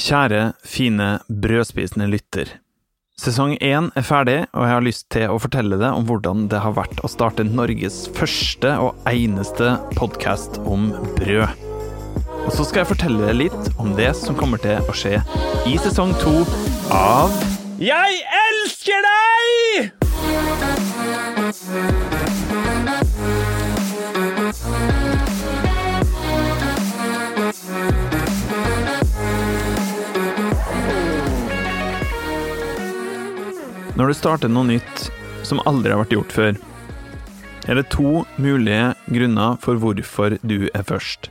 Kjære, fine, brødspisende lytter. Sesong én er ferdig, og jeg har lyst til å fortelle deg om hvordan det har vært å starte Norges første og eneste podkast om brød. Og så skal jeg fortelle deg litt om det som kommer til å skje i sesong to av Jeg elsker deg! Når du starter noe nytt som aldri har vært gjort før, er det to mulige grunner for hvorfor du er først.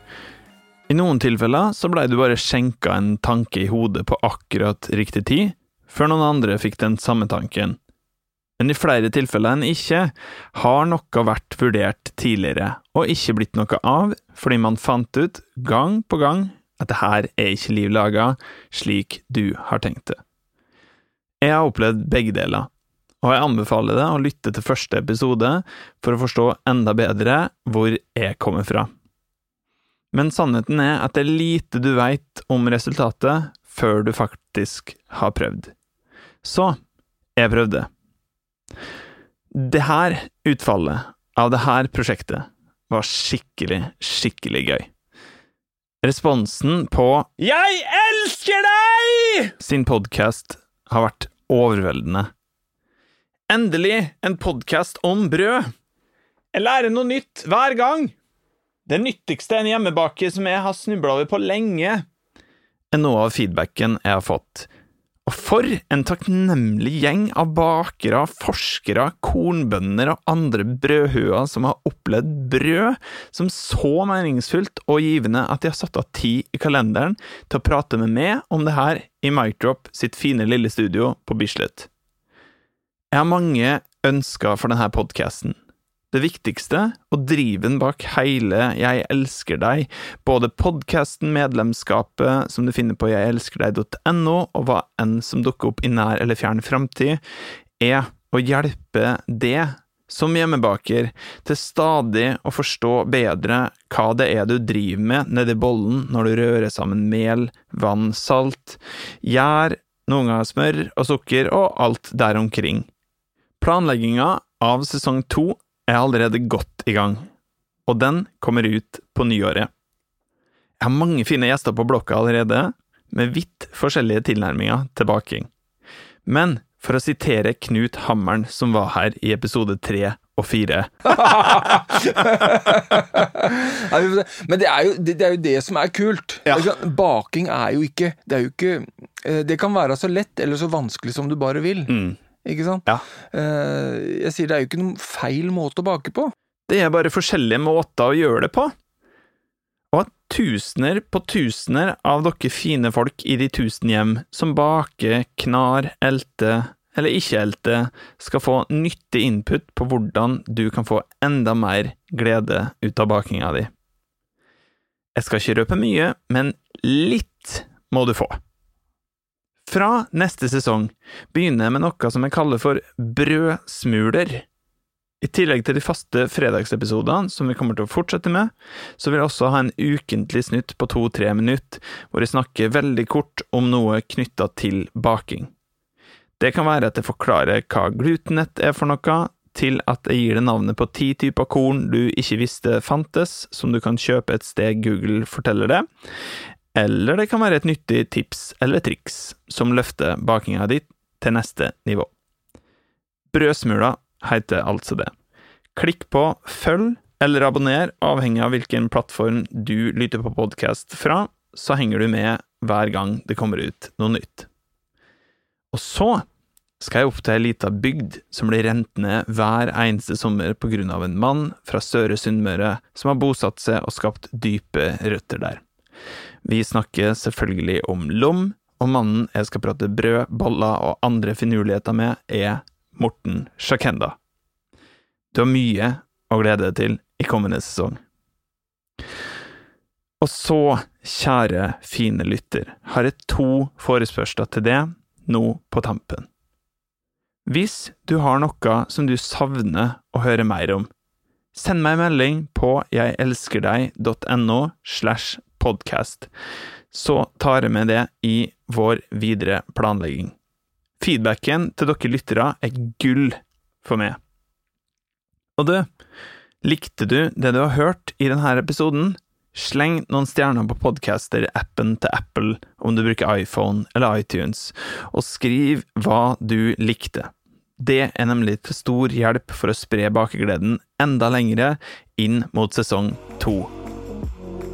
I noen tilfeller så blei du bare skjenka en tanke i hodet på akkurat riktig tid, før noen andre fikk den samme tanken. Men i flere tilfeller enn ikke har noe vært vurdert tidligere, og ikke blitt noe av, fordi man fant ut gang på gang at det her er ikke liv laga slik du har tenkt det. Jeg har opplevd begge deler, og jeg anbefaler deg å lytte til første episode for å forstå enda bedre hvor jeg kommer fra. Men sannheten er at det er lite du veit om resultatet før du faktisk har prøvd. Så jeg prøvde. Det her utfallet av det her prosjektet var skikkelig, skikkelig gøy. Responsen på Jeg elsker deg! sin podkast har vært overveldende. Endelig en podkast om brød! Jeg lærer noe nytt hver gang! Det nyttigste en hjemmebaker som jeg har snubla over på lenge, er noe av feedbacken jeg har fått. Og for en takknemlig gjeng av bakere, forskere, kornbønder og andre brødhuer som har opplevd brød som så meningsfullt og givende at de har satt av tid i kalenderen til å prate med meg om det her i Microp sitt fine lille studio på Bislett. Jeg har mange ønsker for denne podkasten. Det viktigste, og driven bak hele Jeg elsker deg, både podkasten, medlemskapet som du finner på jegelskerdeg.no, og hva enn som dukker opp i nær eller fjern framtid, er å hjelpe det som hjemmebaker til stadig å forstå bedre hva det er du driver med nedi bollen når du rører sammen mel, vann, salt, gjær, noen ganger smør og sukker og alt der omkring. Planlegginga av sesong to er allerede godt i gang, og den kommer ut på nyåret. Jeg har mange fine gjester på blokka allerede, med vidt forskjellige tilnærminger til baking. Men for å sitere Knut Hammeren, som var her i episode tre og fire Men det er, jo, det, er jo det som er kult. Ja. Baking er jo ikke Det er jo ikke eh, Det kan være så lett eller så vanskelig som du bare vil. mm. Ikke sant? Ja. Eh, Jeg sier det er jo ikke noen feil måte å bake på. Det er bare forskjellige måter å gjøre det på. Og at tusener på tusener av dere fine folk i de tusen hjem som baker, knar, elter eller ikke elter, skal få nyttig input på hvordan du kan få enda mer glede ut av bakinga di. Jeg skal ikke røpe mye, men litt må du få. Fra neste sesong begynner jeg med noe som jeg kaller for brødsmuler. I tillegg til de faste fredagsepisodene, som vi kommer til å fortsette med, så vil jeg også ha en ukentlig snutt på to–tre minutter, hvor jeg snakker veldig kort om noe knytta til baking. Det kan være at jeg forklarer hva glutenett er for noe, til at jeg gir det navnet på ti typer korn du ikke visste fantes, som du kan kjøpe et sted Google forteller det, eller det kan være et nyttig tips eller triks som løfter bakinga di til neste nivå. Brødsmuler heter altså det. Klikk på følg eller abonner, avhengig av hvilken plattform du lytter på podkast fra, så henger du med hver gang det kommer ut noe nytt. Og så skal jeg opp til ei lita bygd som blir rent ned hver eneste sommer på grunn av en mann fra Søre Sunnmøre som har bosatt seg og skapt dype røtter der. Vi snakker selvfølgelig om Lom, og mannen jeg skal prate brød, boller og andre finurligheter med, er Morten Sjakenda. Du har mye å glede deg til i kommende sesong. Og så, kjære, fine lytter, har jeg to forespørsler til det nå på tampen. Hvis du har noe som du savner å høre mer om, send meg en melding på jegelskerdeg.no slash podcast. så tar jeg med det i vår videre planlegging. Feedbacken til dere lyttere er gull for meg. Og du, likte du det du har hørt i denne episoden? Sleng noen stjerner på podcaster-appen til Apple om du bruker iPhone eller iTunes, og skriv hva du likte. Det er nemlig til stor hjelp for å spre bakegleden enda lengre inn mot sesong to.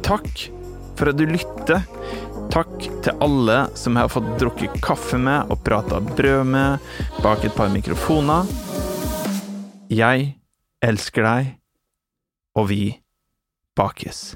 Takk for at du lytter. Takk til alle som jeg har fått drukket kaffe med og prata brød med bak et par mikrofoner. Jeg elsker deg, og vi bakes.